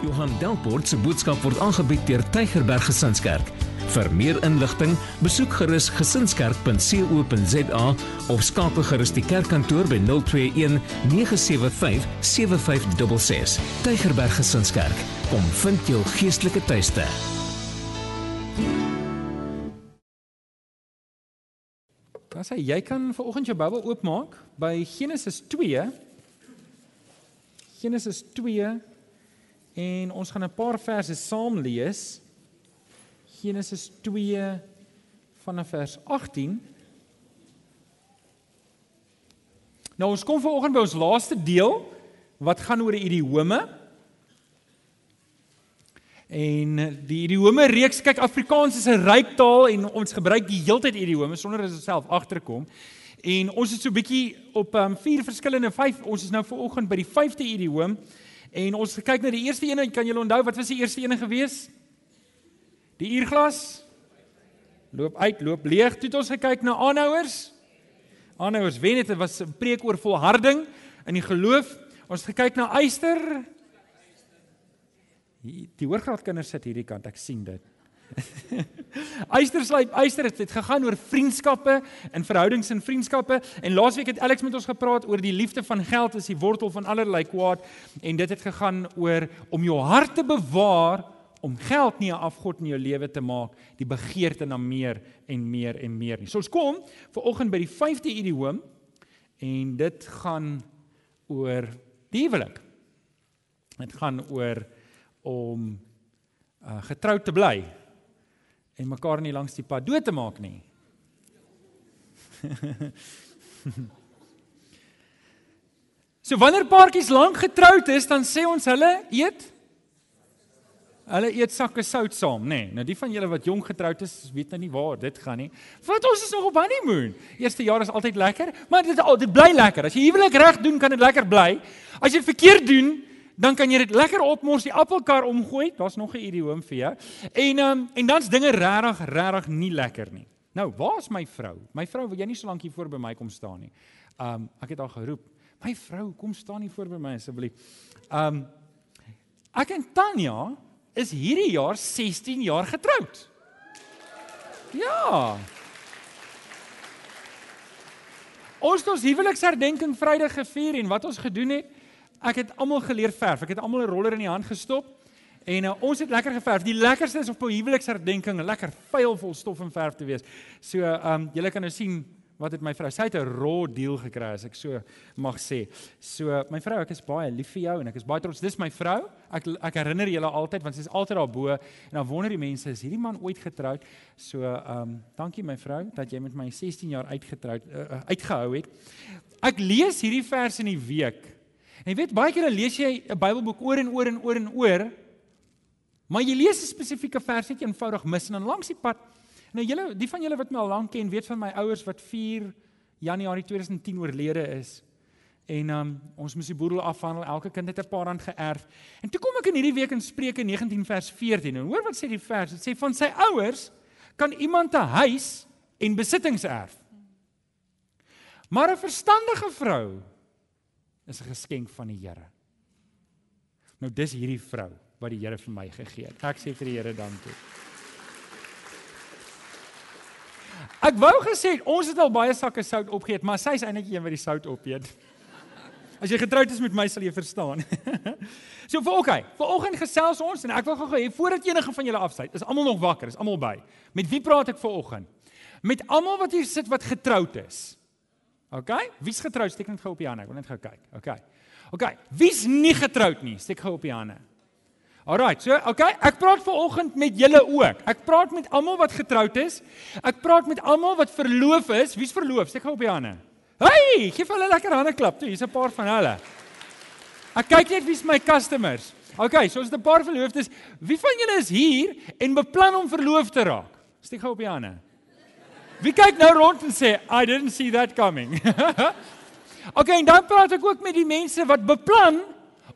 Johan Delport se boodskap word aangebied deur Tygerberg Gesinskerk. Vir meer inligting, besoek gerus gesinskerk.co.za of skakel gerus die kerkkantoor by 021 975 7566. Tygerberg Gesinskerk, kom vind jou geestelike tuiste. Dan sê jy kan vanoggend jou Bybel oopmaak by Genesis 2. Genesis 2 en ons gaan 'n paar verse saam lees. Genesis 2 vanaf vers 18. Nou ons kom vanoggend by ons laaste deel wat gaan oor idiome. En die idiome reeks kyk Afrikaans is 'n ryk taal en ons gebruik die heeltyd idiome sonder as ons self agterkom. En ons het so bietjie op um, vier verskillende vyf ons is nou vanoggend by die vyfde idiom en ons kyk na die eerste een kan julle onthou wat was die eerste een gewees? Die uurglas loop uit, loop leeg. Toe het ons gekyk na aanhouers. Aanhouers wen dit was 'n preek oor volharding in die geloof. Ons het gekyk na eyster. Die, die hoërgraadkinders sit hierdie kant, ek sien dit. Eyster sluit Eyster het, het gegaan oor vriendskappe en verhoudings en vriendskappe en laasweek het Alex met ons gepraat oor die liefde van geld is die wortel van allerlei kwaad en dit het gegaan oor om jou hart te bewaar om geld nie 'n afgod in jou lewe te maak die begeerte na meer en meer en meer nie. So ons kom ver oggend by die 5de idiom en dit gaan oor die huwelik. Dit gaan oor om uh, getroud te bly en mekaar nie langs die pad dood te maak nie. so wanneer paartjies lank getroud is, dan sê ons hulle eet Hulle eet sakke sout saam, nê. Nee. Nou die van julle wat jong getroud is, weet nou nie waar dit gaan nie. Want ons is nog op honeymoon. Eerste jaar is altyd lekker, maar dit dit bly lekker. As jy huwelik reg doen, kan dit lekker bly. As jy verkeerd doen, dan kan jy dit lekker opmors die appelkar omgooi. Daar's nog 'n idiom vir jou. En um, en dan's dinge regtig regtig nie lekker nie. Nou, waar's my vrou? My vrou, wil jy nie so lank hier voor by my kom staan nie? Um ek het haar geroep. My vrou, kom staan hier voor by my asseblief. Um ek en Tanya is hierdie jaar 16 jaar getroud. Ja. Ons het ons huweliksherdenking Vrydag gevier en wat ons gedoen het, ek het almal geleer verf. Ek het almal 'n roller in die hand gestop en uh, ons het lekker geverf. Die lekkerste is op 'n huweliksherdenking, lekker vuil vol stof en verf te wees. So, ehm um, julle kan nou sien wat het my vrou. Sy het 'n raw deal gekry as ek so mag sê. So, my vrou, ek is baie lief vir jou en ek is baie trots. Dis my vrou. Ek ek herinner julle altyd want sy is altyd daar bo en dan wonder die mense, is hierdie man ooit getroud? So, ehm um, dankie my vrou dat jy met my 16 jaar uitgetroud uh, uitgehou het. Ek lees hierdie vers in die week En jy weet baie keer lees jy 'n Bybelboek oor en oor en oor en oor. Maar jy lees 'n spesifieke vers net eenvoudig mis en dan langs die pad. Nou julle, die van julle wat my al lank ken, weet van my ouers wat 4 Januarie 2010 oorlede is. En um, ons moes die boedel afhandel. Elke kind het 'n paar rand geërf. En toe kom ek in hierdie week in Spreuke 19 vers 14 en hoor wat sê die vers? Dit sê van sy ouers kan iemand 'n huis en besittings erf. Maar 'n verstandige vrou is 'n geskenk van die Here. Nou dis hierdie vrou wat die Here vir my gegee het. Ek sê vir die Here dankie. Ek wou gesê ons het al baie sakke sout opgeëet, maar sy is eintlik een wat die sout opeet. As jy getroud is met my sal jy verstaan. so vir okay, vanoggend gesels ons en ek wil gou hê voordat enige van julle afsluit, is almal nog wakker, is almal by. Met wie praat ek vanoggend? Met almal wat hier sit wat getroud is. OK? Wie's getroud? Steek net gou op die hande. Ek wil net gou kyk. OK. OK. Wie's nie getroud nie? Steek gou op die hande. Alrite. So, OK, ek praat ver oggend met julle ook. Ek praat met almal wat getroud is. Ek praat met almal wat verloof is. Wie's verloof? Steek gou op die hande. Hey, gee vir hulle lekker hande klap toe. Hier's 'n paar van hulle. Ek kyk net wie's my customers. OK, so is 'n paar verloofdes. Wie van julle is hier en beplan om verloof te raak? Steek gou op die hande. Wie kyk nou rond en sê I didn't see that coming. okay, en dan praat ek ook met die mense wat beplan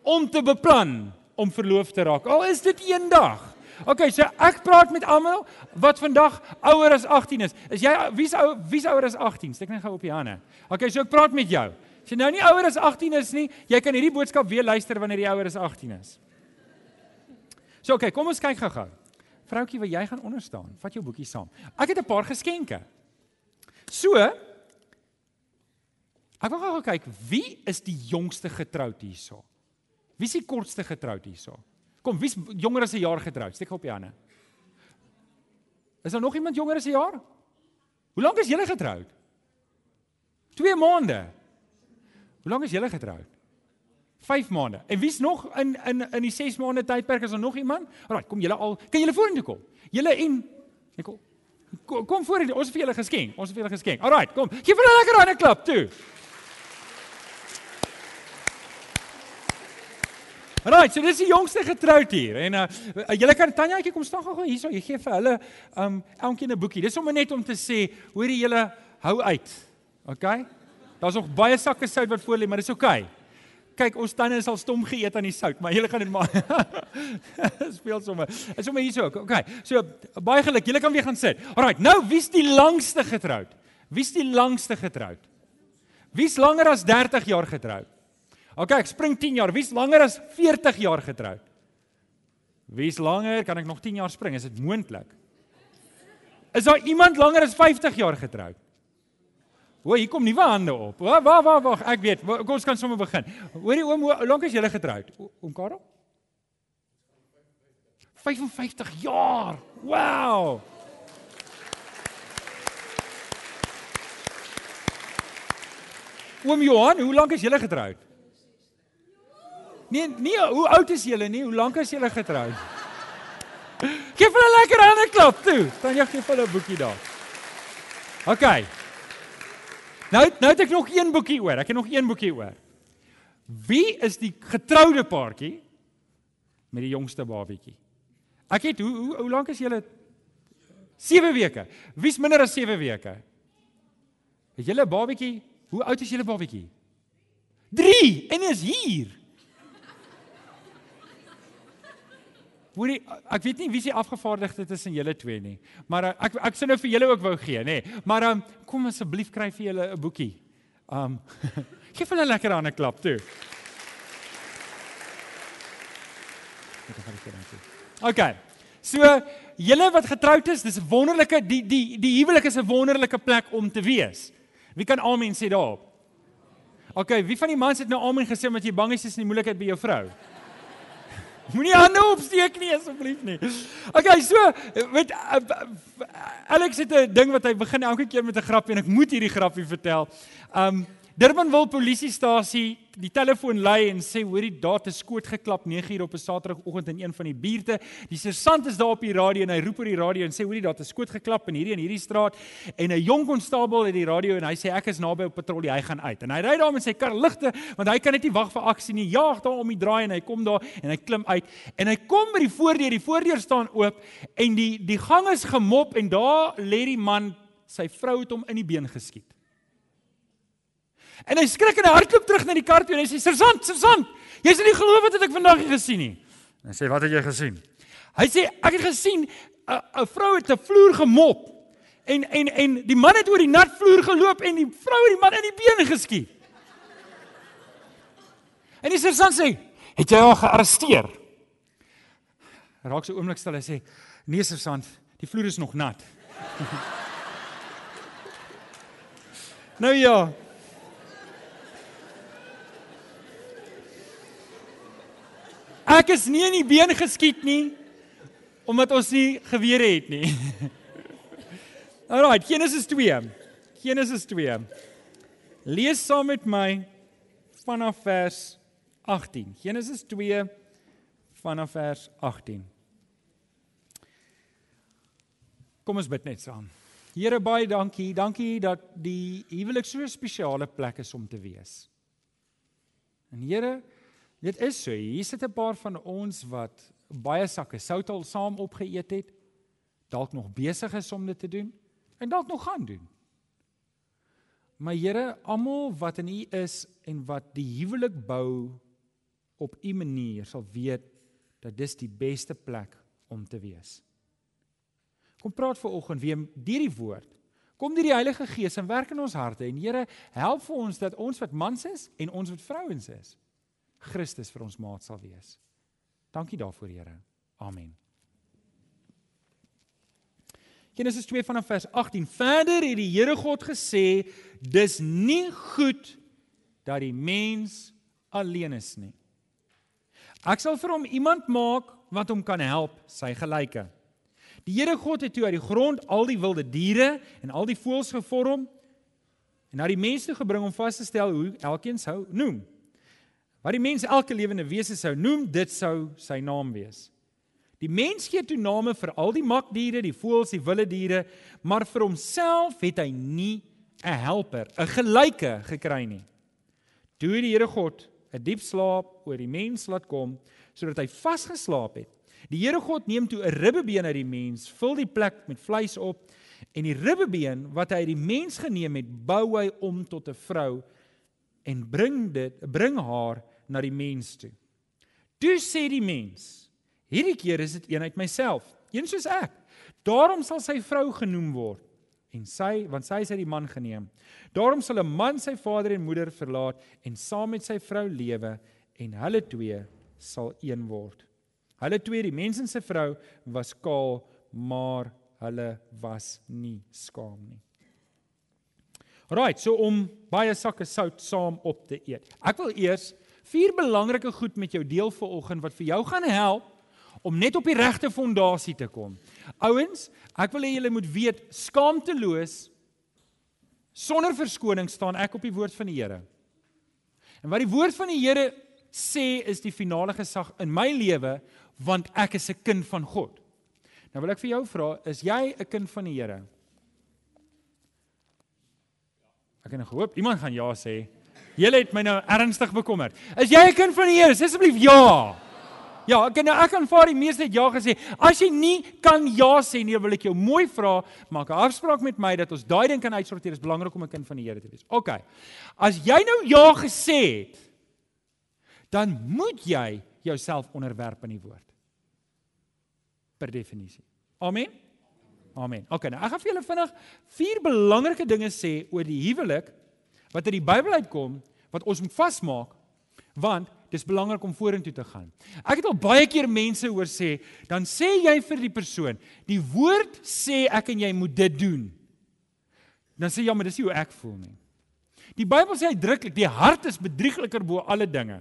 om te beplan om verloof te raak. Al is dit eendag. Okay, so ek praat met almal wat vandag ouer as 18 is. Is jy wie's ou wie's ouer as 18? Steek net gou op die hande. Okay, so ek praat met jou. As jy nou nie ouer as 18 is nie, jy kan hierdie boodskap weer luister wanneer jy ouer as 18 is. So okay, kom ons kyk gou-gou. Vroutjie, wat jy gaan onder staan. Vat jou boekie saam. Ek het 'n paar geskenke. So Ek wil gou kyk wie is die jongste getroud hierso? Wie is die kortste getroud hierso? Kom, wie's jonger as 'n jaar getroud? Steek op die hande. Is daar nog iemand jonger as 'n jaar? Hoe lank is julle getroud? 2 maande. Hoe lank is julle getroud? 5 maande. En wie's nog in in in die 6 maande tydperk is daar nog iemand? Alraai, kom julle al, kan julle vorentoe kom? Julle en Nicole. Kom, kom vorentoe. Ons het vir julle geskenk. Ons het vir julle geskenk. Alraai, kom. Geef hulle 'n lekker hande klap toe. Right, so dis die jongste getroud hier en uh julle kan Tanjaatjie kom staan gou hierso. Jy gee vir hulle um elkeen 'n boekie. Dis sommer net om te sê, hoor jy julle hou uit. OK? Daar's nog baie sakke sout wat voor lê, maar dis OK. Kyk, ons tande is al stom geëet aan die sout, maar julle gaan dit maar speel sommer. Is sommer hierso. OK. So baie geluk. Julle kan weer gaan sit. Alrite, nou wie's die langste getroud? Wie's die langste getroud? Wie's langer as 30 jaar getroud? OK, ek spring 10 jaar. Wie's langer as 40 jaar getroud? Wie's langer? Kan ek nog 10 jaar spring? Is dit moontlik? Is daar iemand langer as 50 jaar getroud? O, hier kom nuwe hande op. Wag, wag, wag, wag. Ek weet. Kom ons kan sommer begin. Hoorie oom, hoe lank is julle getroud? Oom Karel? 55 jaar. Wow. Oom Johan, hoe lank is julle getroud? Nee, nee, hoe oud is julle nie? Hoe lank is julle getroud? Geef hulle lekker hande klap toe. Dan jy gee hulle 'n boekie daar. OK. Nou nou het ek nog een boekie oor. Ek het nog een boekie oor. Wie is die getroude paartjie met die jongste babietjie? Ek het hoe hoe, hoe lank is julle 7 weke. Wie's minder as 7 weke? Het julle babietjie? Hoe oud is julle babietjie? 3 en is hier. Hoorie, ek weet nie wie se afgevaardigde tussen julle twee nie. Maar uh, ek ek sou nou vir julle ook wou gee, nê. Maar um, kom asseblief kry vir julle 'n boekie. Um Geef hulle lekker aan 'n klap toe. OK. So julle wat getroud is, dis 'n wonderlike die die die huwelik is 'n wonderlike plek om te wees. Wie kan amen sê daarop? OK, wie van die mans het nou amen gesê omdat jy bang is is in die moeilikheid by jou vrou? Moenie hande opsteek nie asseblief nie. Okay, so met Alex het 'n ding wat hy begin elke keer met 'n grappie en ek moet hierdie grappie vertel. Um Durbanville polisiestasie die telefoon lui en sê hoorie daar het 'n skoot geklap 9uur op 'n Saterdagoggend in een van die buurte. Die sergeant is daar op die radio en hy roep oor die radio en sê hoorie daar het 'n skoot geklap in hierdie en hierdie straat en 'n jong konstabel het die radio en hy sê ek is naby op patrollie, hy gaan uit. En hy ry daar met sy kar ligte want hy kan net nie wag vir aksie nie. Jaag daar om die draai en hy kom daar en hy klim uit en hy kom by die voordeur, die voordeur staan oop en die die gang is gemop en daar lê die man, sy vrou het hom in die been geskiet. En hy skrik en hy hardloop terug na die kar toe en hy sê: "Sersant, sersant, jy's nie glo wat ek vandag gesien nie." En hy sê: "Wat het jy gesien?" Hy sê: "Ek het gesien 'n 'n vrou het 'n vloer gemop en en en die man het oor die nat vloer geloop en die vrou het die man in die been geskiet." En die sersant sê: "Het jy haar gearresteer?" Raak so oomblik stil hy sê: "Nee sersant, die vloer is nog nat." nou ja, Ek is nie in die been geskiet nie omdat ons nie gewere het nie. Alraai, Genesis 2. Genesis 2. Lees saam met my vanaf vers 18. Genesis 2 vanaf vers 18. Kom ons bid net saam. Here baie dankie. Dankie dat die huwelik so 'n spesiale plek is om te wees. En Here, Dit is so. Hier sit 'n paar van ons wat baie sakke sout al saam opgeëet het, dalk nog besig is om dit te doen en dalk nog gaan doen. Maar Here, almal wat in U is en wat die huwelik bou op U manier sal weet dat dis die beste plek om te wees. Kom praat ver oggend weer deur die woord. Kom deur die Heilige Gees en werk in ons harte en Here, help vir ons dat ons wat mans is en ons wat vrouens is Christus vir ons maat sal wees. Dankie daarvoor, Here. Amen. Genesis 2 vanaf vers 18. Verder het die Here God gesê: "Dis nie goed dat die mens alleen is nie. Ek sal vir hom iemand maak wat hom kan help, sy gelyke." Die Here God het toe uit die grond al die wilde diere en al die voëls gevorm en na die mens toe gebring om vas te stel hoe elkeen sou noem. Wat die mens elke lewende wese sou noem, dit sou sy naam wees. Die mens gee toe name vir al die makdiere, die voëls, die wilde diere, maar vir homself het hy nie 'n helper, 'n gelyke gekry nie. Toe die Here God 'n diep slaap oor die mens laat kom sodat hy vasgeslaap het. Die Here God neem toe 'n ribbebeen uit die mens, vul die plek met vleis op en die ribbebeen wat hy uit die mens geneem het, bou hy om tot 'n vrou en bring dit bring haar na die mens toe. Toe sê die mens: Hierdie keer is dit een uit myself, een soos ek. Daarom sal sy vrou genoem word en sy want sy is uit die man geneem. Daarom sal 'n man sy vader en moeder verlaat en saam met sy vrou lewe en hulle twee sal een word. Hulle twee, die mens en sy vrou, was kaal, maar hulle was nie skaam nie. Right, so om baie sakke sout saam op te eet. Ek wil eers vier belangrike goed met jou deel vir oggend wat vir jou gaan help om net op die regte fondasie te kom. Ouens, ek wil hê julle moet weet, skaamteloos sonder verskoning staan ek op die woord van die Here. En wat die woord van die Here sê is die finale gesag in my lewe want ek is 'n kind van God. Nou wil ek vir jou vra, is jy 'n kind van die Here? Ek het gehoop iemand gaan ja sê. Julle het my nou ernstig bekommer. Is jy 'n kind van die Here? Sê asseblief ja. Ja, ek nou ek aanvaar die meeste het ja gesê. As jy nie kan ja sê nie, wil ek jou mooi vra, maak 'n afspraak met my dat ons daai ding kan uitsorteer. Dit is belangrik om 'n kind van die Here te wees. OK. As jy nou ja gesê het, dan moet jy jouself onderwerp aan die woord. Per definisie. Amen. Amen. OK, nou ek gaan vir julle vinnig vier belangrike dinge sê oor die huwelik wat uit die Bybel uitkom wat ons moet vasmaak want dis belangrik om vorentoe te gaan. Ek het al baie keer mense hoor sê, dan sê jy vir die persoon, die woord sê ek en jy moet dit doen. Dan sê jy ja, maar dis nie hoe ek voel nie. Die Bybel sê uitdruklik, die hart is bedriegliker bo alle dinge.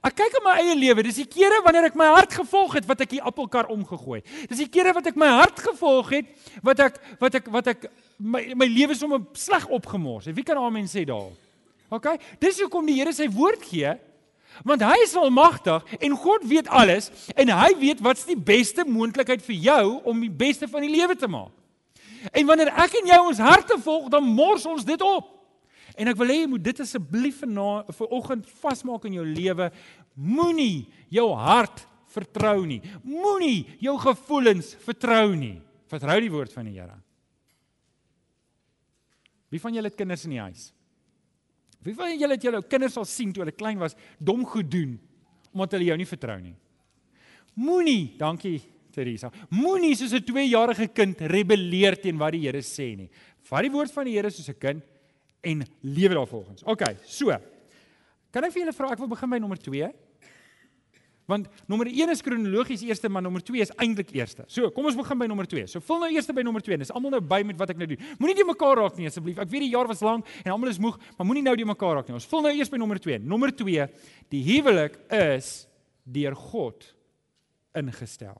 Ek kyk op my eie lewe, dis die kere wanneer ek my hart gevolg het wat ek die appelkar omgegooi. Dis die kere wat ek my hart gevolg het wat ek wat ek wat ek my my lewe sommer sleg opgemors. Wie kan amen sê daal? OK? Dis hoekom die Here sy woord gee Want hy is almagtig en God weet alles en hy weet wat's die beste moontlikheid vir jou om die beste van die lewe te maak. En wanneer ek en jy ons harte volg, dan mors ons dit op. En ek wil hê jy moet dit asseblief vir oggend vasmaak in jou lewe. Moenie jou hart vertrou nie. Moenie jou gevoelens vertrou nie. Vertrou die woord van die Here. Wie van julle het kinders in die huis? Wie van julle het julle kinders al sien toe hulle klein was, dom goed doen omdat hulle jou nie vertrou nie? Moenie, dankie Teresa. Moenie soos 'n 2-jarige kind rebelleer teen wat die Here sê nie. Vat die woord van die Here soos 'n kind en lewe daarvolgens. OK, so. Kan ek vir julle vra, ek wil begin by nommer 2. Want nommer 1 is kronologies eerste, maar nommer 2 is eintlik eerste. So, kom ons begin by nommer 2. So, vul nou eers by nommer 2. Dis almal nou by met wat ek nou doen. Moenie die mekaar raak nie asseblief. Ek weet die jaar was lank en almal is moeg, maar moenie nou die mekaar raak nie. Ons vul nou eers by nommer 2. Nommer 2, die huwelik is deur God ingestel.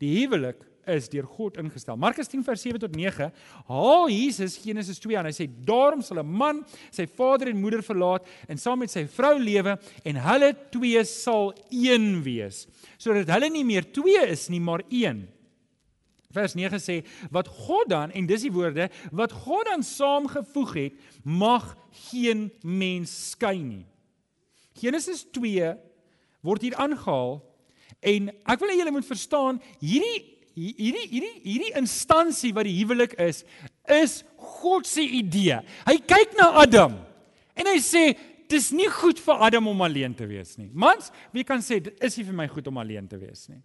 Die huwelik is deur God ingestel. Markus 10 vers 7 tot 9 haal Jesus Genesis 2 aan. Hy sê daarom sal 'n man sy vader en moeder verlaat en saam met sy vrou lewe en hulle twee sal een wees. Sodat hulle nie meer twee is nie, maar een. Vers 9 sê wat God dan en dis die woorde wat God dan saamgevoeg het, mag geen mens skei nie. Genesis 2 word hier aangehaal en ek wil hê julle moet verstaan hierdie hierdie hierdie hierdie instansie wat die huwelik is, is God se idee. Hy kyk na Adam en hy sê dis nie goed vir Adam om alleen te wees nie. Mans, wie kan sê dit is nie vir my goed om alleen te wees nie.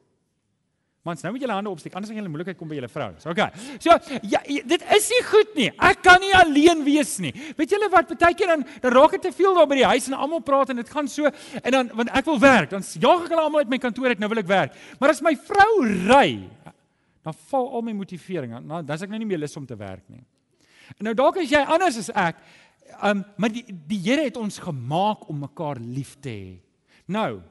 Mans, nou moet julle hande opsteek, anders gaan julle moeilikheid kom by julle vrouens. OK. So, ja, dit is nie goed nie. Ek kan nie alleen wees nie. Weet julle wat, baie keer dan dan raak dit te veel daar by die huis en almal praat en dit gaan so en dan want ek wil werk, dan jaag ek hulle almal uit my kantoor uit, nou wil ek werk. Maar as my vrou ry, dan val al my motivering. Dan dan's ek nou nie meer lus om te werk nie. Nou dalk as jy anders as ek, um, maar die die Here het ons gemaak om mekaar lief te hê. Nou,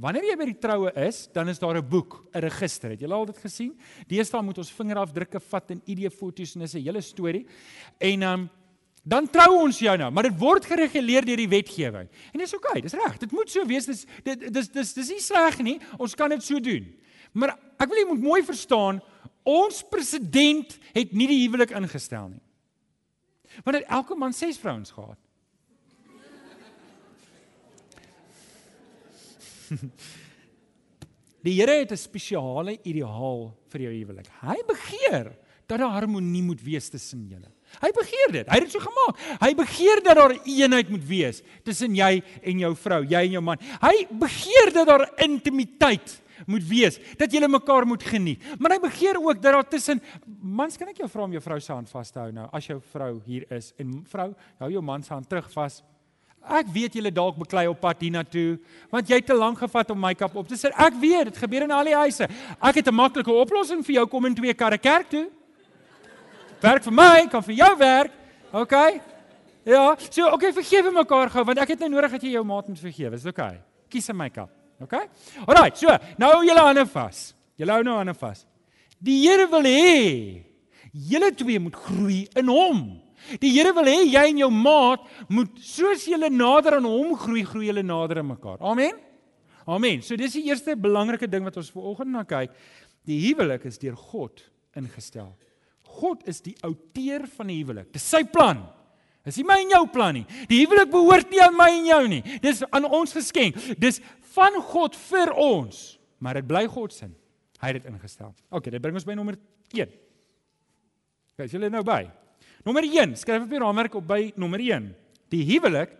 wanneer jy by die troue is, dan is daar 'n boek, 'n register. Het julle al dit gesien? Deesdae moet ons vingerafdrukke vat en ID-foto's en dis 'n hele storie. En um, dan trou ons jou nou, maar dit word gereguleer deur die wetgewing. En dis oukei, okay, dis reg. Dit moet so wees. Dis dit dis dis dis nie sleg nie. Ons kan dit so doen. Maar ek wil jy moet mooi verstaan, ons president het nie die huwelik ingestel nie. Want het elke man ses vrouens gehad. Die Here het 'n spesiale ideaal vir jou huwelik. Hy begeer dat daar harmonie moet wees tussen julle. Hy begeer dit. Hy het dit so gemaak. Hy begeer dat daar eenheid moet wees tussen jy en jou vrou, jy en jou man. Hy begeer dat daar intimiteit moet wees, dat julle mekaar moet geniet. Maar hy begeer ook dat daar tussen mans kan ek jou vra om jou vrou se hand vas te hou nou as jou vrou hier is en vrou hou jou man se hand terug vas. Ek weet julle dalk beklei op pad hiernatoe want jy het te lank gevat om make-up op te sit. Ek weet dit gebeur in al die huise. Ek het 'n maklike oplossing vir jou kom in twee karre kerk toe. Werk vir my, kan vir jou werk. OK? Ja, so okay, vergewe mekaar gou want ek het nou nodig dat jy jou maat moet vergewe. Is OK? Kies 'n make-up. OK? Alrite, so, nou hou julle hande vas. Julle hou nou hande vas. Die Here wil hê julle twee moet groei in hom. Die Here wil hê jy en jou maat moet soos julle nader aan hom groei, groei julle nader aan mekaar. Amen. Amen. So dis die eerste belangrike ding wat ons vanoggend na kyk. Die huwelik is deur God ingestel. God is die outeur van die huwelik. Dis sy plan. Dis nie my en jou plan nie. Die huwelik behoort nie aan my en jou nie. Dis aan ons geskenk. Dis van God vir ons, maar dit bly God se. Hy het dit ingestel. OK, dit bring ons by nommer 1. Kyk, is julle nou by? Nommer 1, skryf op die raamwerk op by nommer 1. Die huwelik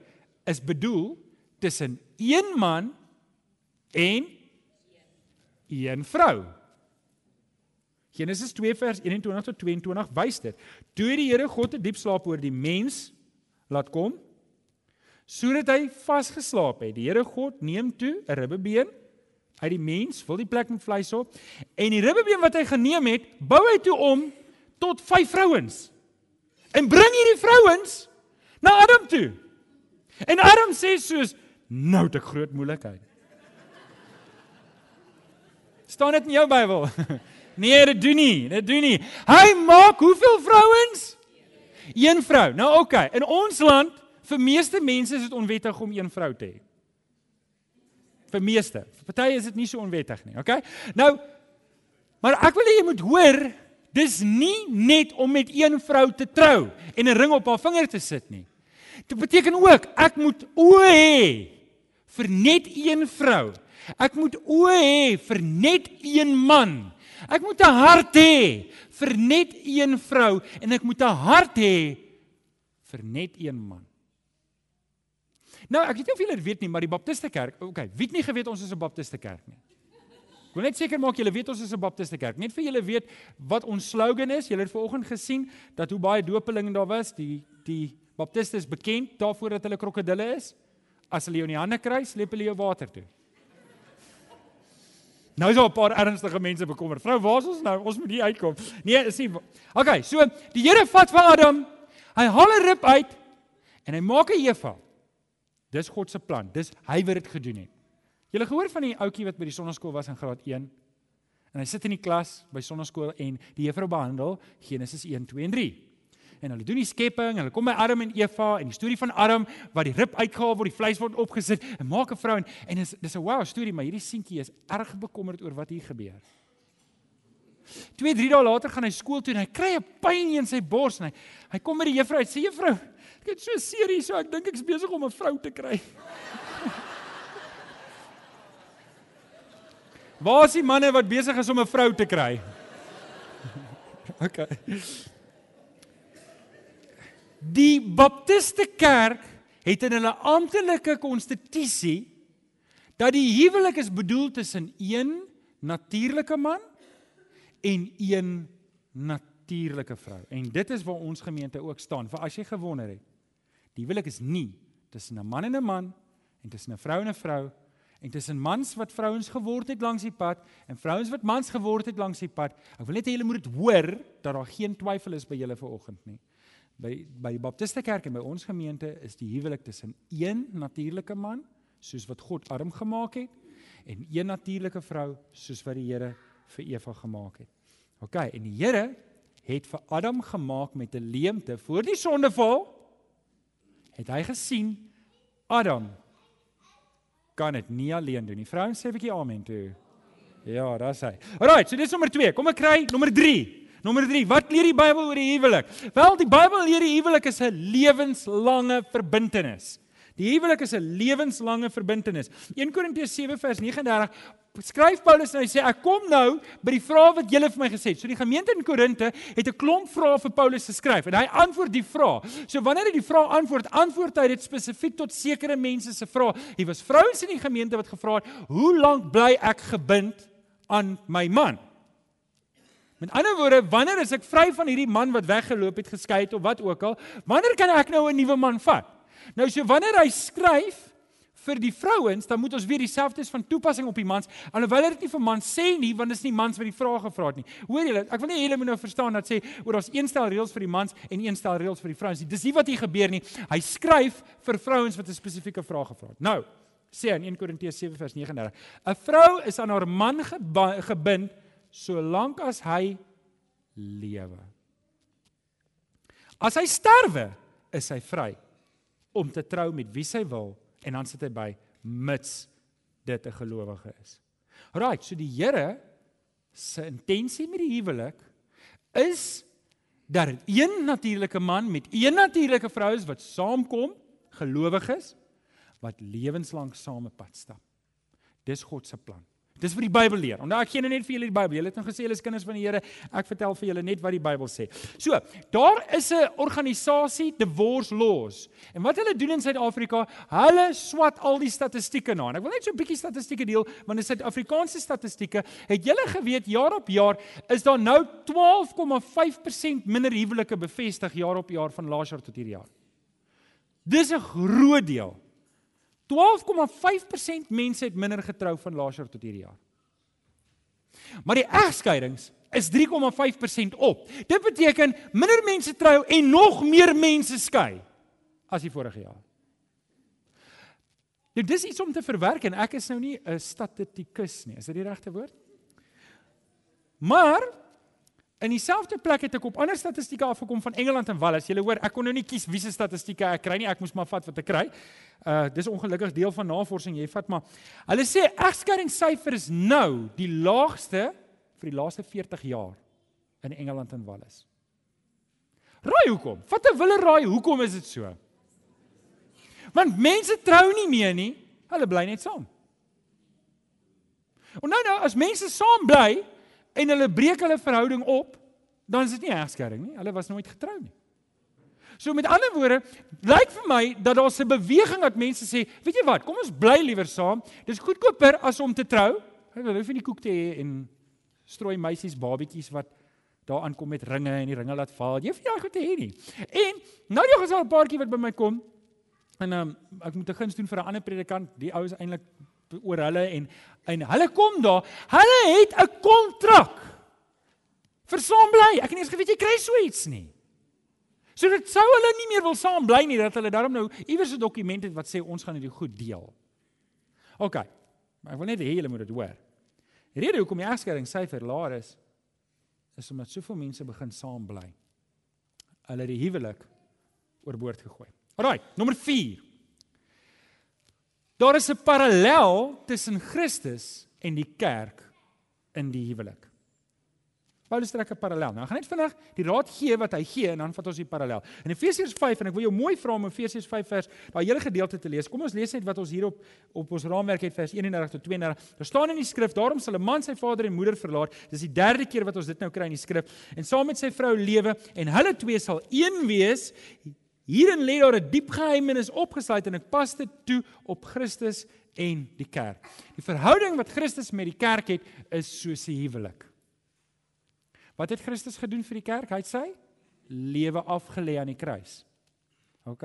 is bedoel tussen een man en een vrou. Genesis 2 vers 21 tot 22 wys dit. Toe die Here God 'n diep slaap oor die mens laat kom, sodat hy vasgeslaap het. Die Here God neem toe 'n ribbebeen uit die mens, vul die plek met vleis op en die ribbebeen wat hy geneem het, bou hy toe om tot vyf vrouens. En bring hierdie vrouens na Adam toe. En Adam sê soos nou te groot moeilikheid. staan dit in jou Bybel? nee, dit doen nie, dit doen nie. Hy maak hoeveel vrouens? Een vrou. Nou oké, okay. in ons land Vir meeste mense is dit onwettig om een vrou te hê. Vir meeste. Vir party is dit nie so onwettig nie, okay? Nou maar ek wil hê jy moet hoor, dis nie net om met een vrou te trou en 'n ring op haar vinger te sit nie. Dit beteken ook ek moet oë hê vir net een vrou. Ek moet oë hê vir net een man. Ek moet 'n hart hê vir net een vrou en ek moet 'n hart hê vir net een man. Nou, ek weet nie of julle dit weet nie, maar die Baptiste Kerk, okay, wie het nie geweet ons is 'n Baptiste Kerk nie? Ek wil net seker maak julle weet ons is 'n Baptiste Kerk. Net vir julle weet wat ons slogan is. Julle het vanoggend gesien dat hoe baie dopelinge daar was. Die die Baptiste is bekend daarvoor dat hulle krokodille is. As hulle jou in die hande kry, sleep hulle jou water toe. Nou is daar 'n paar ernstige mense bekommerd. Vrou, waar is ons nou? Ons moet hier uitkom. Nee, is nie. Okay, so die Here vat vir Adam. Hy haal 'n rib uit en hy maak 'n Eva. Dis God se plan. Dis hy wat dit gedoen het. Julle gehoor van die ouetjie wat by die sonneskool was in graad 1? En hy sit in die klas by sonneskool en die juffrou behandel Genesis 1, 2 en 3. En hulle doen die skepping, hulle kom by Adam en Eva en die storie van Adam wat die rib uitgehaal word, die vleis word opgesit en maak 'n vrou en en dis dis 'n wow storie, maar hierdie seentjie is erg bekommerd oor wat hier gebeur. 2, 3 dae later gaan hy skool toe en hy kry 'n pyn in sy bors en hy hy kom by die juffrou en sê juffrou Ek het so seer hier so, ek dink ek's besig om 'n vrou te kry. Waar is die manne wat besig is om 'n vrou te kry? OK. Die Baptiste Kerk het in hulle amptelike konstitusie dat die huwelik is bedoel tussen een natuurlike man en een natuurlike vrou. En dit is waar ons gemeente ook staan. Vir as jy gewonder het, die huwelik is nie tussen 'n man en 'n man en tussen 'n vrou en 'n vrou en tussen mans wat vrouens geword het langs die pad en vrouens wat mans geword het langs die pad. Ek wil net hê julle moet dit hoor dat daar geen twyfel is by julle vanoggend nie. By by die Baptiste Kerk en by ons gemeente is die huwelik tussen een natuurlike man soos wat God arm gemaak het en een natuurlike vrou soos wat die Here vir Eva gemaak het. OK, en die Here het vir Adam gemaak met 'n leemte voor die sondeval. Het hy gesien Adam kan dit nie alleen doen nie. Vrouens sê 'n bietjie amen toe. Ja, daar's hy. Alrite, so dis nommer 2. Kom ek kry nommer 3. Nommer 3. Wat leer die Bybel oor die huwelik? Wel, die Bybel leer die huwelik is 'n lewenslange verbintenis. Die huwelik is 'n lewenslange verbintenis. 1 Korintiërs 7 vers 39 skryf Paulus en hy sê ek kom nou by die vrae wat julle vir my gesê het. So die gemeente in Korinte het 'n klomp vrae vir Paulus geskryf en hy antwoord die vrae. So wanneer hy die vrae antwoord, antwoord hy dit spesifiek tot sekere mense se vrae. Hier was vrouens in die gemeente wat gevra het, "Hoe lank bly ek gebind aan my man?" Met ander woorde, wanneer is ek vry van hierdie man wat weggeloop het, geskei het of wat ook al? Wanneer kan ek nou 'n nuwe man vat? Nou so wanneer hy skryf vir die vrouens, dan moet ons weer dieselfde is van toepassing op die mans. Alhoewel dit nie vir mans sê nie, want dit is nie mans wat die vrae gevra het nie. Hoor julle, ek wil nie julle moet nou verstaan dat sê oor ons een stel reëls vir die mans en een stel reëls vir die vrouens nie. Dis nie wat hier gebeur nie. Hy skryf vir vrouens wat 'n spesifieke vraag gevra het. Nou, sê in 1 Korintiërs 7 vers 39. 'n Vrou is aan haar man gebind solank as hy lewe. As hy sterwe, is hy vry om te trou met wie sy wil en dan sit hy by mits dit 'n gelowige is. Right, so die Here se intensie met die huwelik is dat een natuurlike man met een natuurlike vrou is wat saamkom, gelowiges wat lewenslank saam 'n pad stap. Dis God se plan. Dis wat die Bybel leer. Onthou ek gee nou net vir julle die Bybel. Julle het nou gesê julle is kinders van die Here. Ek vertel vir julle net wat die Bybel sê. So, daar is 'n organisasie, Divorce Laws. En wat hulle doen in Suid-Afrika, hulle swat al die statistieke na. En ek wil net so 'n bietjie statistieke deel, want in Suid-Afrikaanse statistieke, het julle geweet jaar op jaar is daar nou 12,5% minder huwelike bevestig jaar op jaar van laas jaar tot hierdie jaar. Dis 'n groot deel. 12,5% mense het minder getrou van laas jaar tot hierdie jaar. Maar die egskeidings is 3,5% op. Dit beteken minder mense trou en nog meer mense skei as die vorige jaar. Nou dis iets om te verwerk en ek is nou nie 'n statistikus nie. Is dit die regte woord? Maar In dieselfde plek het ek op ander statistieke afgekom van Engeland en Wales. Jy hoor, ek kon nou nie kies wiese statistieke ek kry nie. Ek moes maar vat wat ek kry. Uh dis ongelukkig deel van navorsing. Jy vat maar. Hulle sê egskeidingssyfer is nou die laagste vir die laaste 40 jaar in Engeland en Wales. Raai hoekom? Wat 'n wille raai, hoekom is dit so? Want mense trou nie meer nie. Hulle bly net saam. En nou nou as mense saam bly, en hulle breek hulle verhouding op, dan is dit nie egskeiding nie. Hulle was nooit getrou nie. So met ander woorde, lyk vir my dat daar 'n beweging dat mense sê, weet jy wat, kom ons bly liewer saam. Dis goedkoper as om te trou. Hulle hoef nie die koek te hê en strooi meisies babetjies wat daar aankom met ringe en die ringe laat val. Jy nie daai goed te hê nie. En nou jy gesal 'n paartjie wat by my kom en um, ek moet 'n guns doen vir 'n ander predikant. Die ou is eintlik oor hulle en en hulle kom daar. Hulle het 'n kontrak. Vir saam bly. Ek het nie eens geweet jy kry so iets nie. So dit sou hulle nie meer wil saam bly nie dat hulle daarom nou iewers 'n dokument het wat sê ons gaan dit goed deel. OK. Maar ek wil net hê julle moet dit hoor. Die rede hoekom die egskeiding syfer laer is is omdat soveel mense begin saam bly. Hulle het die huwelik oorboord gegooi. Alraai, nommer 4. Daar is 'n parallel tussen Christus en die kerk in die huwelik. Paulus trek 'n parallel. Nou, gaan net vinnig die raad gee wat hy gee en dan vat ons die parallel. In Efesiërs 5 en ek wil jou mooi vra om Efesiërs 5 vers daai hele gedeelte te lees. Kom ons lees net wat ons hier op op ons raamwerk het vers 31 tot 32. Daar staan in die skrif: "Daarom sal 'n man sy vader en moeder verlaat." Dis die derde keer wat ons dit nou kry in die skrif. "En saam met sy vrou lewe en hulle twee sal een wees." Hierin lê daar 'n diep geheimenis opgesluit en ek pas dit toe op Christus en die kerk. Die verhouding wat Christus met die kerk het, is soos 'n huwelik. Wat het Christus gedoen vir die kerk? Hy het sy lewe afgelê aan die kruis. OK?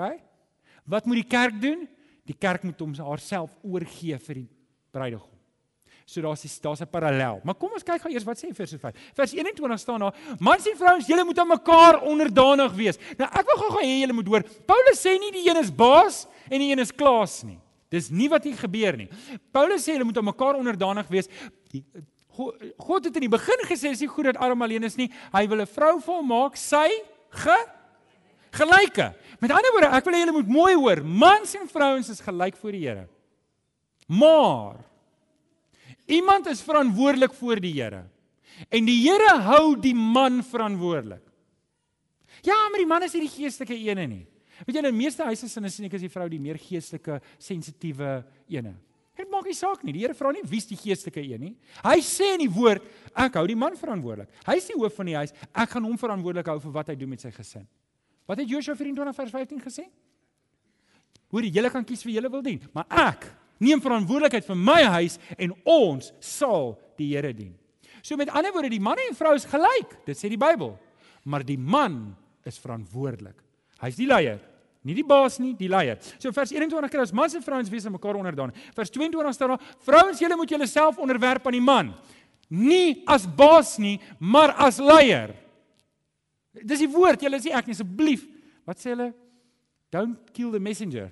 Wat moet die kerk doen? Die kerk moet hom haarself oorgee vir die bruidegom. So daar's daar's 'n parallel. Maar kom ons kyk gou eers wat sê vers 5. Vers 21 staan daar: Mans en vrouens, julle moet aan mekaar onderdanig wees. Nou ek wil gou-gou hê julle moet hoor. Paulus sê nie die een is baas en die een is klaas nie. Dis nie wat hier gebeur nie. Paulus sê hulle moet aan mekaar onderdanig wees. God het in die begin gesê dis nie goed dat Adam alleen is nie. Hy wil 'n vrou volmaak, sy ge gelyke. Met ander woorde, ek wil hê julle moet mooi hoor. Mans en vrouens is gelyk voor die Here. Maar Iemand is verantwoordelik voor die Here. En die Here hou die man verantwoordelik. Ja, maar die man is nie die geestelike ene nie. Weet jy, in meeste huise sien ek is die vrou die meer geestelike, sensitiewe ene. Dit maak nie saak nie. Die Here vra nie wie's die geestelike een nie. Hy sê in die woord, ek hou die man verantwoordelik. Hy is die hoof van die huis. Ek gaan hom verantwoordelik hou vir wat hy doen met sy gesin. Wat het Joshua 24 vers 15 gesê? Hoor, julle kan kies wie julle wil dien, maar ek neem verantwoordelikheid vir my huis en ons sal die Here dien. So met ander woorde, die man en vrou is gelyk, dit sê die Bybel. Maar die man is verantwoordelik. Hy's die leier, nie die baas nie, die leier. So vers 21 kry ons mans en vrouens wees aan mekaar onderdaan. Vers 22 staan daar: Vrouens, julle moet julleself onderwerp aan die man. Nie as baas nie, maar as leier. Dis die woord, julle sê ek nie asseblief. Wat sê hulle? Don't kill the messenger.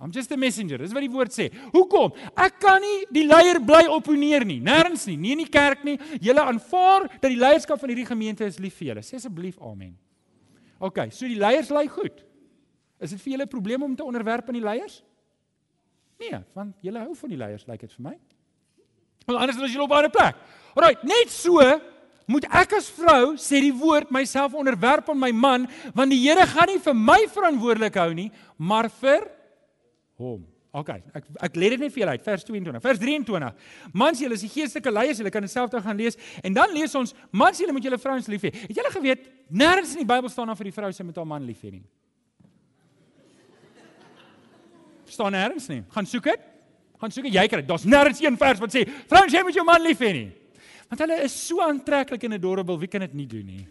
I'm just a messenger. Dis wat die woord sê. Hoekom? Ek kan nie die leier bly opponeer nie. Nêrens nie, nie in die kerk nie. Julle aanvaar dat die leierskap van hierdie gemeente is lief vir julle. Sê asseblief amen. OK, so die leiers lei goed. Is dit vir julle 'n probleem om te onderwerp aan die leiers? Nee, want julle hou van die leiers, lyk dit vir my. Want anders is julle op 'n ander plek. Alraai, net so moet ek as vrou sê die woord myself onderwerp aan my man, want die Here gaan nie vir my verantwoordelik hou nie, maar vir hom. OK, ek ek lê dit net vir julle uit vers 22. Vers 23. Mans, julle is die geestelike leiers, julle kan dit self dan gaan lees. En dan lees ons, mans, julle moet julle vrouens lief hê. Het julle geweet nêrens in die Bybel staan dan vir die vrou sy moet haar man lief hê nie? staan nêrens nie. Gaan soek dit. Gaan soek dit. Jy kry dit. Daar's nêrens een vers wat sê vrouens jy moet jou man lief hê nie. Want hulle is so aantreklik en adorable, wie kan dit nie doen nie?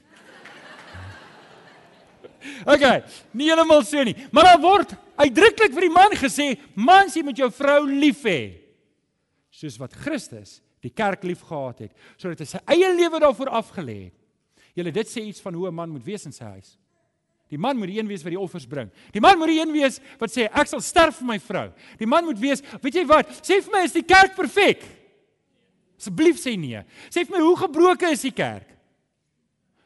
Okay, nie heeltemal so nie. Maar daar word uitdruklik vir die man gesê, mans jy moet jou vrou lief hê. Soos wat Christus die kerk liefgehad het, sodat hy sy eie lewe daarvoor afgelê het. Julle dit sê iets van hoe 'n man moet wees in sy huis. Die man moet die een wees wat die offers bring. Die man moet die een wees wat sê ek sal sterf vir my vrou. Die man moet wees, weet jy wat? Sê vir my is die kerk perfek? Asseblief sê nee. Sê vir my hoe gebroken is die kerk?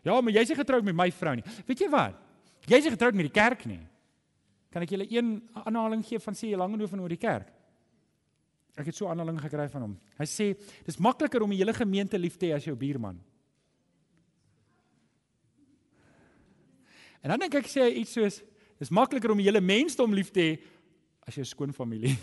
Ja, maar jy's nie getroud met my vrou nie. Weet jy wat? Jy's nie getroud met die kerk nie. Kan ek julle een aanhaling gee van sê Langehoven oor die kerk? Ek het so 'n aanhaling gekry van hom. Hy sê dis makliker om die hele gemeente lief te hê as jou buurman. En dan dink ek sê hy iets soos dis makliker om die hele mensdom lief te hê as jou skoonfamilie.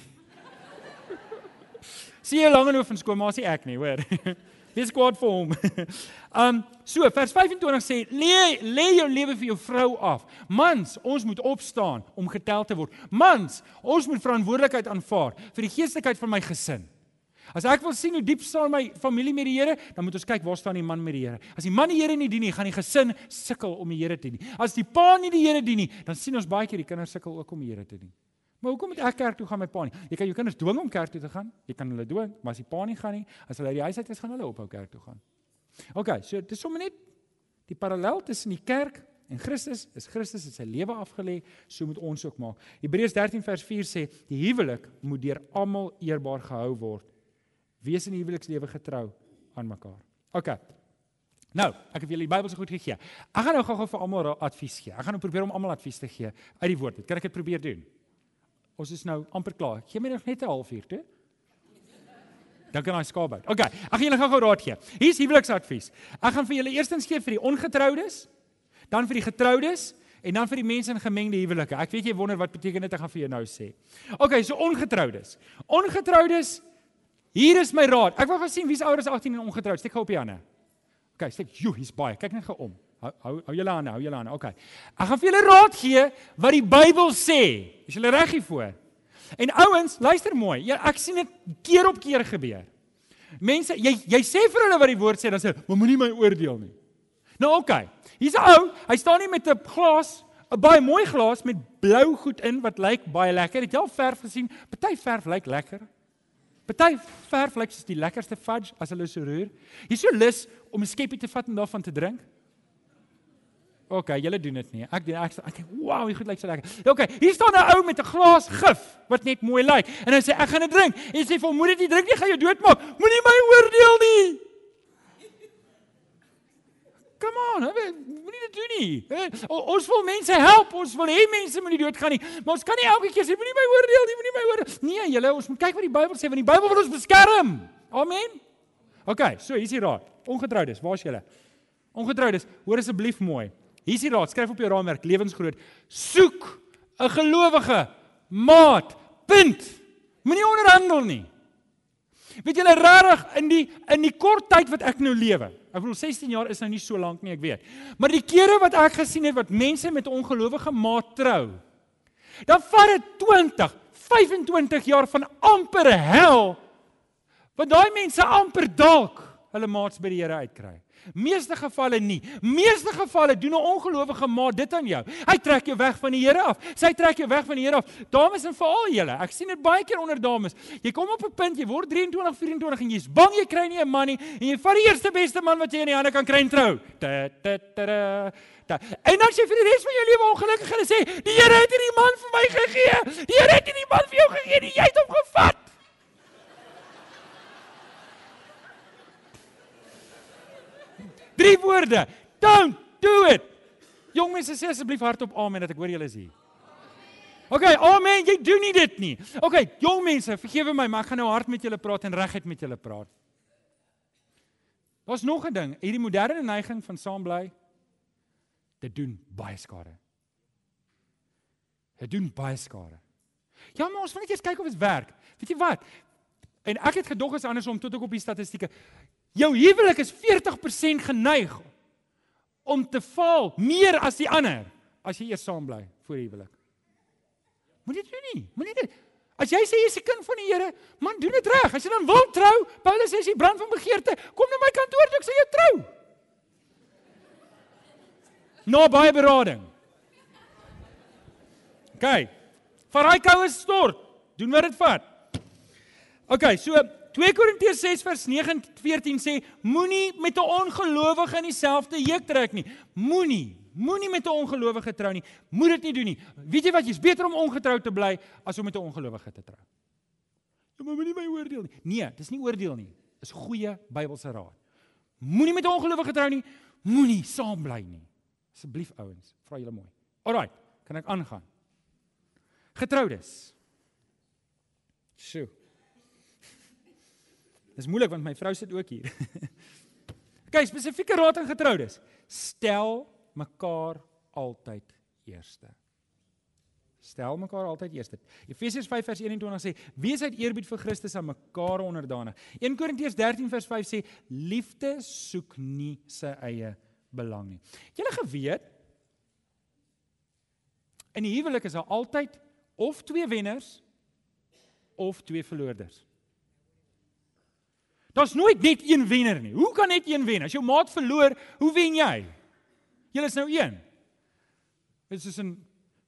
Sien jy Langehoven skoonma, sê ek nie, hoor. Wees kwaad vir hom. um so vers 25 sê lê lê jou lewe vir jou vrou af. Mans, ons moet opstaan om getel te word. Mans, ons moet verantwoordelikheid aanvaar vir die geestelikheid van my gesin. As ek wil sien hoe diep staan my familie met die Here, dan moet ons kyk waar staan die man met die Here. As die man die Here nie dien nie, gaan die gesin sukkel om die Here te dien. As die pa nie die Here dien nie, dan sien ons baie keer die kinders sukkel ook om die Here te dien. Maar hoekom moet ek kerk toe gaan met pa nie? Jy kan jou kinders dwing om kerk toe te gaan. Jy kan hulle dwing, maar as die pa nie gaan nie, as hulle uit die huis uit is, gaan hulle ophou kerk toe gaan. OK, so dis sommer net die parallel tussen die kerk en Christus. Is Christus het sy lewe afgelê, so moet ons ook maak. Hebreërs 13 vers 4 sê die huwelik moet deur almal eerbaar gehou word. Wees in die huwelikslewe getrou aan mekaar. OK. Nou, ek het julle die Bybel so goed gegee. Ek gaan nou gou-gou vir almal advies gee. Ek gaan nou probeer om almal advies te gee uit die woord. Kan ek dit probeer doen? Ons is nou amper klaar. Gee my nog net 'n halfuur toe. Dan kan hy skaap uit. OK, ek gaan julle gou-gou raad gee. Hier's huweliksadvies. Ek gaan vir julle eerstens gee vir die ongetroudes, dan vir die getroudes en dan vir die mense in gemengde huwelike. Ek weet jy wonder wat beteken dit ek gaan vir jou nou sê. OK, so ongetroudes. Ongetroudes. Hier is my raad. Ek wil gou sien wie's ouer as 18 en ongetroud. Steek gou op die hande. OK, steek. Jo, hier's baie. Kyk net gou om. Hou hou, hou julle aan, hou julle aan. Okay. Ek gaan vir julle raad gee wat die Bybel sê. Is julle reg hiervoor? En ouens, luister mooi. Ja, ek sien dit keer op keer gebeur. Mense, jy jy sê vir hulle wat die woord sê, dan sê hulle, "Maar moenie my oordeel nie." Nou. Okay. Hier's 'n ou, hy staan nie met 'n glas, 'n baie mooi glas met blou goed in wat lyk baie lekker. Het jy al verf gesien? Party verf lyk lekker. Party verf lyk soos die lekkerste fudge as hulle so roer. Jy's so lus om 'n skepie te vat en daarvan te drink. OK, julle doen dit nie. Ek doen ek ek wow, dit lyk so lekker. OK, hier staan 'n ou met 'n glas gif wat net mooi lyk. En hy sê ek gaan dit drink. En hy sê vir moenie dit drink nie, gaan jou doodmaak. Moenie my oordeel nie. Come on, moenie dit doen nie. O, ons wil mense help, ons wil hê mense moenie doodgaan nie. Maar ons kan nie elke keer sê moenie my oordeel nie, moenie my oordeel. Nee, julle, ons moet kyk wat die Bybel sê, want die Bybel wil ons beskerm. Amen. OK, so hier's die raad. Ongetroudes, waar's julle? Ongetroudes, hoor asseblief mooi. Hier is die raad, skryf op jou raamwerk, lewensgroot. Soek 'n gelowige maat. Punt. Moenie onderhandel nie. Weet julle regtig in die in die kort tyd wat ek nou lewe. Ek bedoel 16 jaar is nou nie so lank nie, ek weet. Maar die kere wat ek gesien het wat mense met 'n ongelowige maat trou, dan vat dit 20, 25 jaar van amper hel. Want daai mense amper dalk hulle maats by die Here uitkry. Meeste gevalle nie. Meeste gevalle doen 'n ongelowige maat dit aan jou. Hy trek jou weg van die Here af. Sy trek jou weg van die Here af. Dames en veral julle, ek sien dit baie keer onder dames. Jy kom op 'n punt, jy word 23, 24 en jy's bang jy kry nie 'n man nie en jy vat die eerste beste man wat jy in die hande kan kry en trou. Ta ta ta ta. En dan sê vir die res van jou lewe ongelukkig en sê, "Die Here het hierdie man vir my gegee. Die Here het hierdie man vir jou gegee. Jy het hom gevat." Drie woorde. Don't do it. Jong mense sê asseblief hardop amen dat ek hoor julle is hier. OK, amen, jy doen nie dit nie. OK, jong mense, vergewe my, maar ek gaan nou hard met julle praat en reguit met julle praat. Daar's nog 'n ding, hierdie moderne neiging van saambly dit doen baie skade. Dit doen baie skade. Ja, maar ons wil net eers kyk of dit werk. Weet jy wat? En ek het gedog is andersom tot ek op die statistieke. Jou huwelik is 40% geneig om te faal meer as die ander as jy eers saam bly voor huwelik. Moenie dit doen nie. Moenie dit. As jy sê jy's 'n kind van die Here, man, doen dit reg. As jy dan wil trou, Paulus sê as jy brand van begeerte, kom na my kantoor toe ek sê jy trou. Nou baie berading. OK. Vir hy koue stort. Doen wat dit vat. OK, so 2 Korintiërs 6 vers 9 14 sê moenie met 'n ongelowige in dieselfde juk trek nie. Moenie, moenie met 'n ongelowige trou nie. Moet dit nie doen nie. Weet jy wat, jy's beter om ongetrou te bly as om met 'n ongelowige te trou. Jy ja, moet moenie my oordeel nie. Nee, dis nie oordeel nie. Dis goeie Bybelse raad. Moenie met 'n ongelowige trou nie. Moenie saam bly nie. Asseblief ouens, vra julle mooi. Alraai, kan ek aangaan? Getroudes. Sjoe. Dis moeilik want my vrou sit ook hier. Kyk, spesifieke raad aan getroudes. Stel mekaar altyd eerste. Stel mekaar altyd eerste. Efesiërs 5 vers 21 sê: "Wees uit eerbied vir Christus aan mekaar onderdanig." 1 Korintiërs 13 vers 5 sê: "Liefde soek nie sy eie belang nie." Julle geweet in die huwelik is daar altyd of twee wenners of twee verloorders. Daar's nooit net een wenner nie. Hoe kan net een wen? As jou maat verloor, hoe wen jy? Julle is nou een. Dit is 'n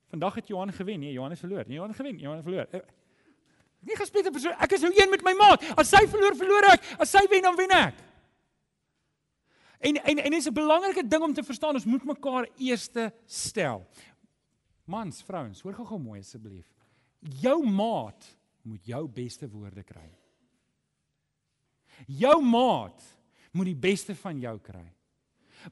vandag het Johan gewen. Nee, Johan het verloor. Nee, Johan gewen. Johan verloor. Eh, nie gespreek persoon. Ek is nou een met my maat. As sy verloor, verloor ek. As sy wen, dan wen ek. En en en dit is 'n belangrike ding om te verstaan. Ons moet mekaar eerste stel. Mans, vrouens, hoor gou-gou mooi asseblief. Jou maat moet jou beste woorde kry. Jou maat moet die beste van jou kry.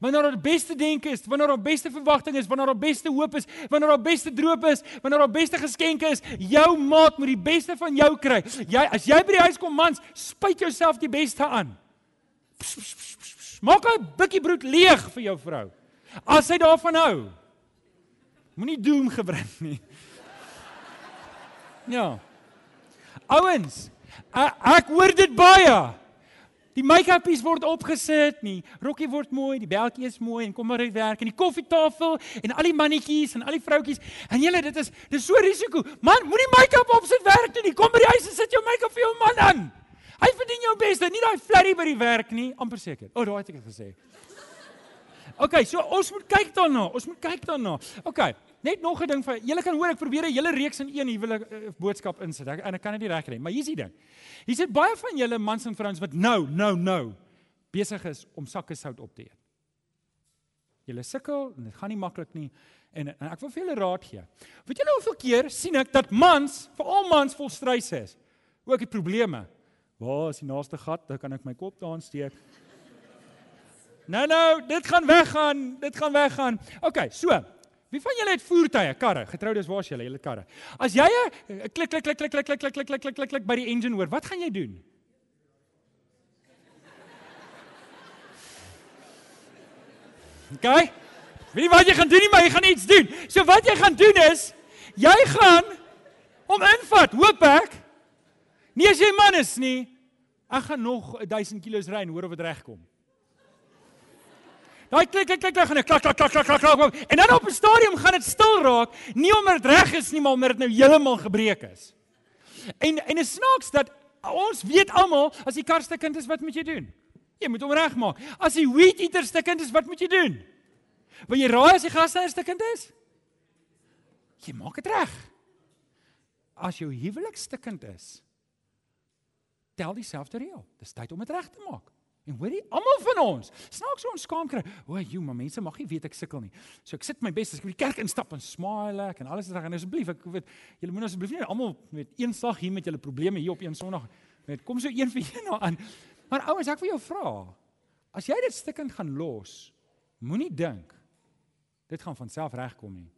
Wanneer daar beste denke is, wanneer daar beste verwagting is, wanneer daar beste hoop is, wanneer daar beste droom is, wanneer daar beste geskenke is, jou maat moet die beste van jou kry. Jy as jy by die huis kom mans, spuit jouself die beste aan. Maak 'n bikkie brood leeg vir jou vrou. As sy daarvan hou. Moenie doom gebring nie. Ja. Ouens, ek hoor dit baie. Die make-upies word opgesit, nie rokkie word mooi, die beltjie is mooi en kom maar uit werk en die koffietafel en al die mannetjies en al die vroutjies. En julle, dit is dis so risiko. Man, moenie make-up opsit werk toe nie. Kom by die huis en sit jou make-up vir jou man aan. Hy verdien jou beste, nie daai flirty by die werk nie, amper seker. O, oh, daai het ek gesê. Okay, so ons moet kyk daarna. Ons moet kyk daarna. Okay. Net nog 'n ding vir julle kan hoor ek probeer 'n hele reeks in een huwelik uh, boodskap insit. Ek, en ek kan dit nie reg kry, maar hier's die ding. Hier sit baie van julle mans en vrouens wat nou, nou, nou besig is om sakke sout op te eet. Julle sukkel en dit gaan nie maklik nie en, en ek wil vir julle raad gee. Weet julle hoeveel keer sien ek dat mans, veral mans vol stres is. Ook die probleme. Waar is die naaste gat? Dan kan ek my kop daarin steek. Nou nou, dit gaan weggaan. Dit gaan weggaan. OK, so. Wie van julle het voertuie, karre? Getroudes, waar is julle? Julle karre. As jy 'n klik klik klik klik klik klik klik klik klik klik klik by die engine hoor, wat gaan jy doen? OK? Weet jy wat jy gaan doen nie, maar jy gaan iets doen. So wat jy gaan doen is jy gaan hom invat, hoop ek. Nie as jy man is nie. Ek gaan nog 1000 km ry en hoor of dit regkom. Daai klik klik klik gaan 'n klak klak klak klak klak en dan op 'n stadium gaan dit stil raak, nie omdat dit reg is nie, maar omdat dit nou heeltemal gebreek is. En en is snaaks dat ons weet almal as die kar stukkend is, wat moet jy doen? Jy moet hom regmaak. As die weed eater stukkend is, wat moet jy doen? Wil jy raai as die gasse stukkend is? Jy maak dit reg. As jou huwelik stukkend is, tel dieselfde reël. Dis tyd om dit reg te maak. En hoorie, almal van ons, snaaks so ons skaam kry. O, jy, maar mense mag nie weet ek sukkel nie. So ek sit my bes as ek by die kerk instap en smile ek en alles is reg. En asseblief, ek weet, julle moet asseblief nie almal met een slag hier met julle probleme hier op een Sondag met kom so een vir een nou aan. Maar ouens, ek wil jou vra. As jy dit stikkend gaan los, moenie dink dit gaan van self regkom nie.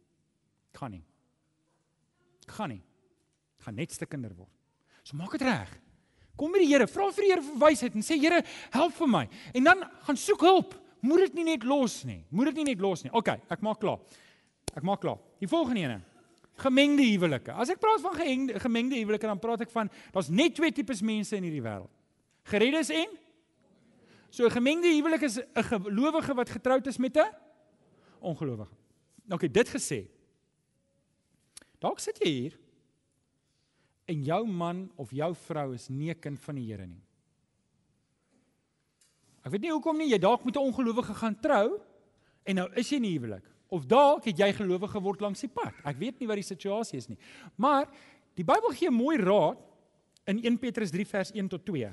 Kan nie. Kan nie. Gaan net stikkender word. So maak dit reg. Kom by die Here, vra vir die Here vir wysheid en sê Here, help vir my. En dan gaan soek hulp. Moet dit nie net los nie. Moet dit nie net los nie. OK, ek maak klaar. Ek maak klaar. Die volgende ene. Gemengde huwelike. As ek praat van gemengde, gemengde huwelike, dan praat ek van daar's net twee tipes mense in hierdie wêreld. Gereddes en So 'n gemengde huwelik is 'n gelowige wat getroud is met 'n ongelowige. OK, dit gesê. Dalk sit jy hier en jou man of jou vrou is nie 'n kind van die Here nie. Ek weet nie hoekom nie, jy dalk met 'n ongelowige gaan trou en nou is jy nie huwelik of dalk het jy gelowig geword langs die pad. Ek weet nie wat die situasie is nie. Maar die Bybel gee mooi raad in 1 Petrus 3 vers 1 tot 2.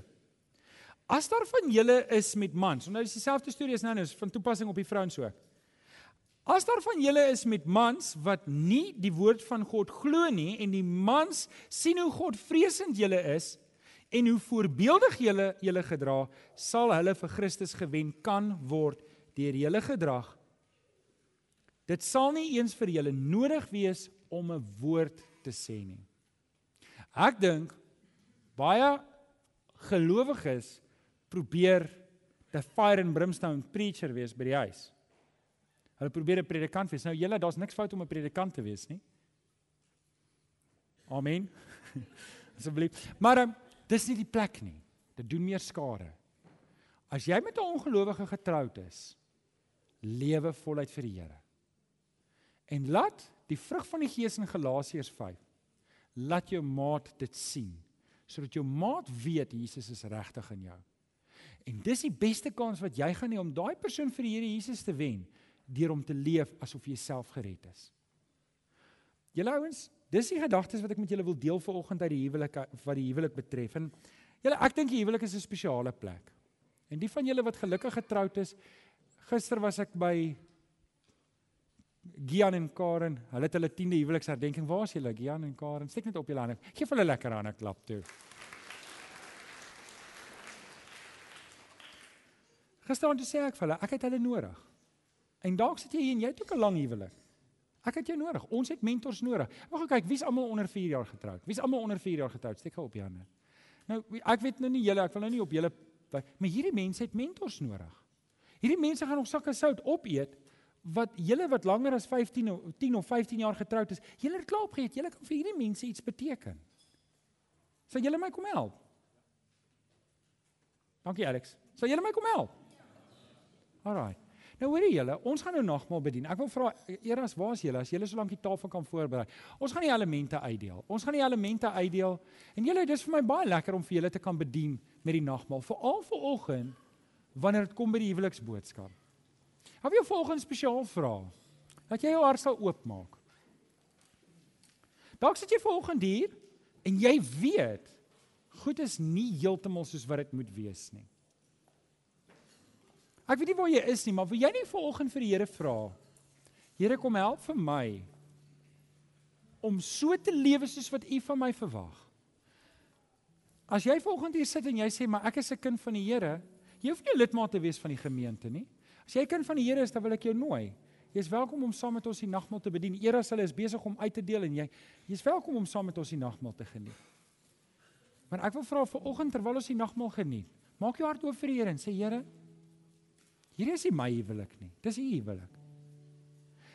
As daar van julle is met mans, nou is dieselfde storie as nou is van toepassing op die vrouens ook. As daar van julle is met mans wat nie die woord van God glo nie en die mans sien hoe God vreesend julle is en hoe voorbeeldig julle julle gedra, sal hulle vir Christus gewen kan word deur julle gedrag. Dit sal nie eens vir julle nodig wees om 'n woord te sê nie. Ek dink baie gelowiges probeer 'n fire and brimstone preacher wees by die huis. Hulle probeer 'n predikant wees. Nou julle, daar's niks fout om 'n predikant te wees nie. Amen. Asseblief. Maar um, dis nie die plek nie. Dit doen meer skade. As jy met 'n ongelowige getroud is, lewe voluit vir die Here. En laat die vrug van die Gees in Galasiërs 5 laat jou maat dit sien sodat jou maat weet Jesus is regtig in jou. En dis die beste kans wat jy gaan hê om daai persoon vir die Here Jesus te wen deur om te leef asof jy self gered is. Julle ouens, dis die gedagtes wat ek met julle wil deel vanoggend uit die huwelik wat die huwelik betref. En julle, ek dink die huwelik is 'n spesiale plek. En die van julle wat gelukkig getroud is, gister was ek by Gian en Karen. Hulle het hulle 10de huweliksherdenking. Waar is julle, Gian en Karen? Steek net op julle hande. Geef hulle lekker aan 'n klap toe. Gister het sê ek vir hulle, ek het hulle nodig. En dalk sit jy hier en jy het ook 'n lang huwelik. Ek het jou nodig. Ons het mentors nodig. Wag gou kyk, wie's almal onder 4 jaar getroud? Wie's almal onder 4 jaar getroud? Steek gou op jou hande. Nou, ek weet nou nie julle, ek wil nou nie op julle maar hierdie mense het mentors nodig. Hierdie mense gaan nog sakke sout opeet wat julle wat langer as 15 of 10 of 15 jaar getroud is, julle het klaar opgeet. Julle kan vir hierdie mense iets beteken. Sal julle my kom help? Dankie Alex. Sal julle my kom help? Alraai. Nou hoorie julle, ons gaan nou nagmaal bedien. Ek wil vra Eras, waar is julle? As julle so lank die tafel kan voorberei. Ons gaan die elemente uitdeel. Ons gaan die elemente uitdeel. En julle, dis vir my baie lekker om vir julle te kan bedien met die nagmaal, veral vir oggend wanneer dit kom by die huweliksboodskap. Wil jou volgens spesiaal vra dat jy jou hart sal oopmaak. Dalk sit jy volgende hier en jy weet goed is nie heeltemal soos wat dit moet wees nie. Ek weet nie waar jy is nie, maar wil jy nie volgende vir die Here vra? Here kom help vir my om so te lewe soos wat U van my verwag. As jy volgende hier sit en jy sê maar ek is 'n kind van die Here, jy hoef nie lidmaat te wees van die gemeente nie. As jy kind van die Here is, dan wil ek jou nooi. Jy is welkom om saam met ons die nagmaal te bedien. Eers hulle is besig om uit te deel en jy jy's welkom om saam met ons die nagmaal te geniet. Maar ek wil vra vir oggend terwyl ons die nagmaal geniet, maak jou hart oop vir die Here en sê Here, hierdie is nie my huwelik nie. Dis U huwelik.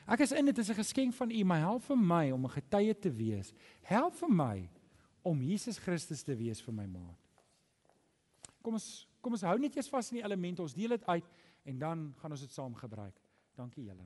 Ek is in dit is 'n geskenk van U, my help vir my om 'n getuie te wees. Help vir my om Jesus Christus te wees vir my maat. Kom ons kom ons hou net eers vas in die elemente. Ons deel dit uit en dan gaan ons dit saam gebruik. Dankie julle.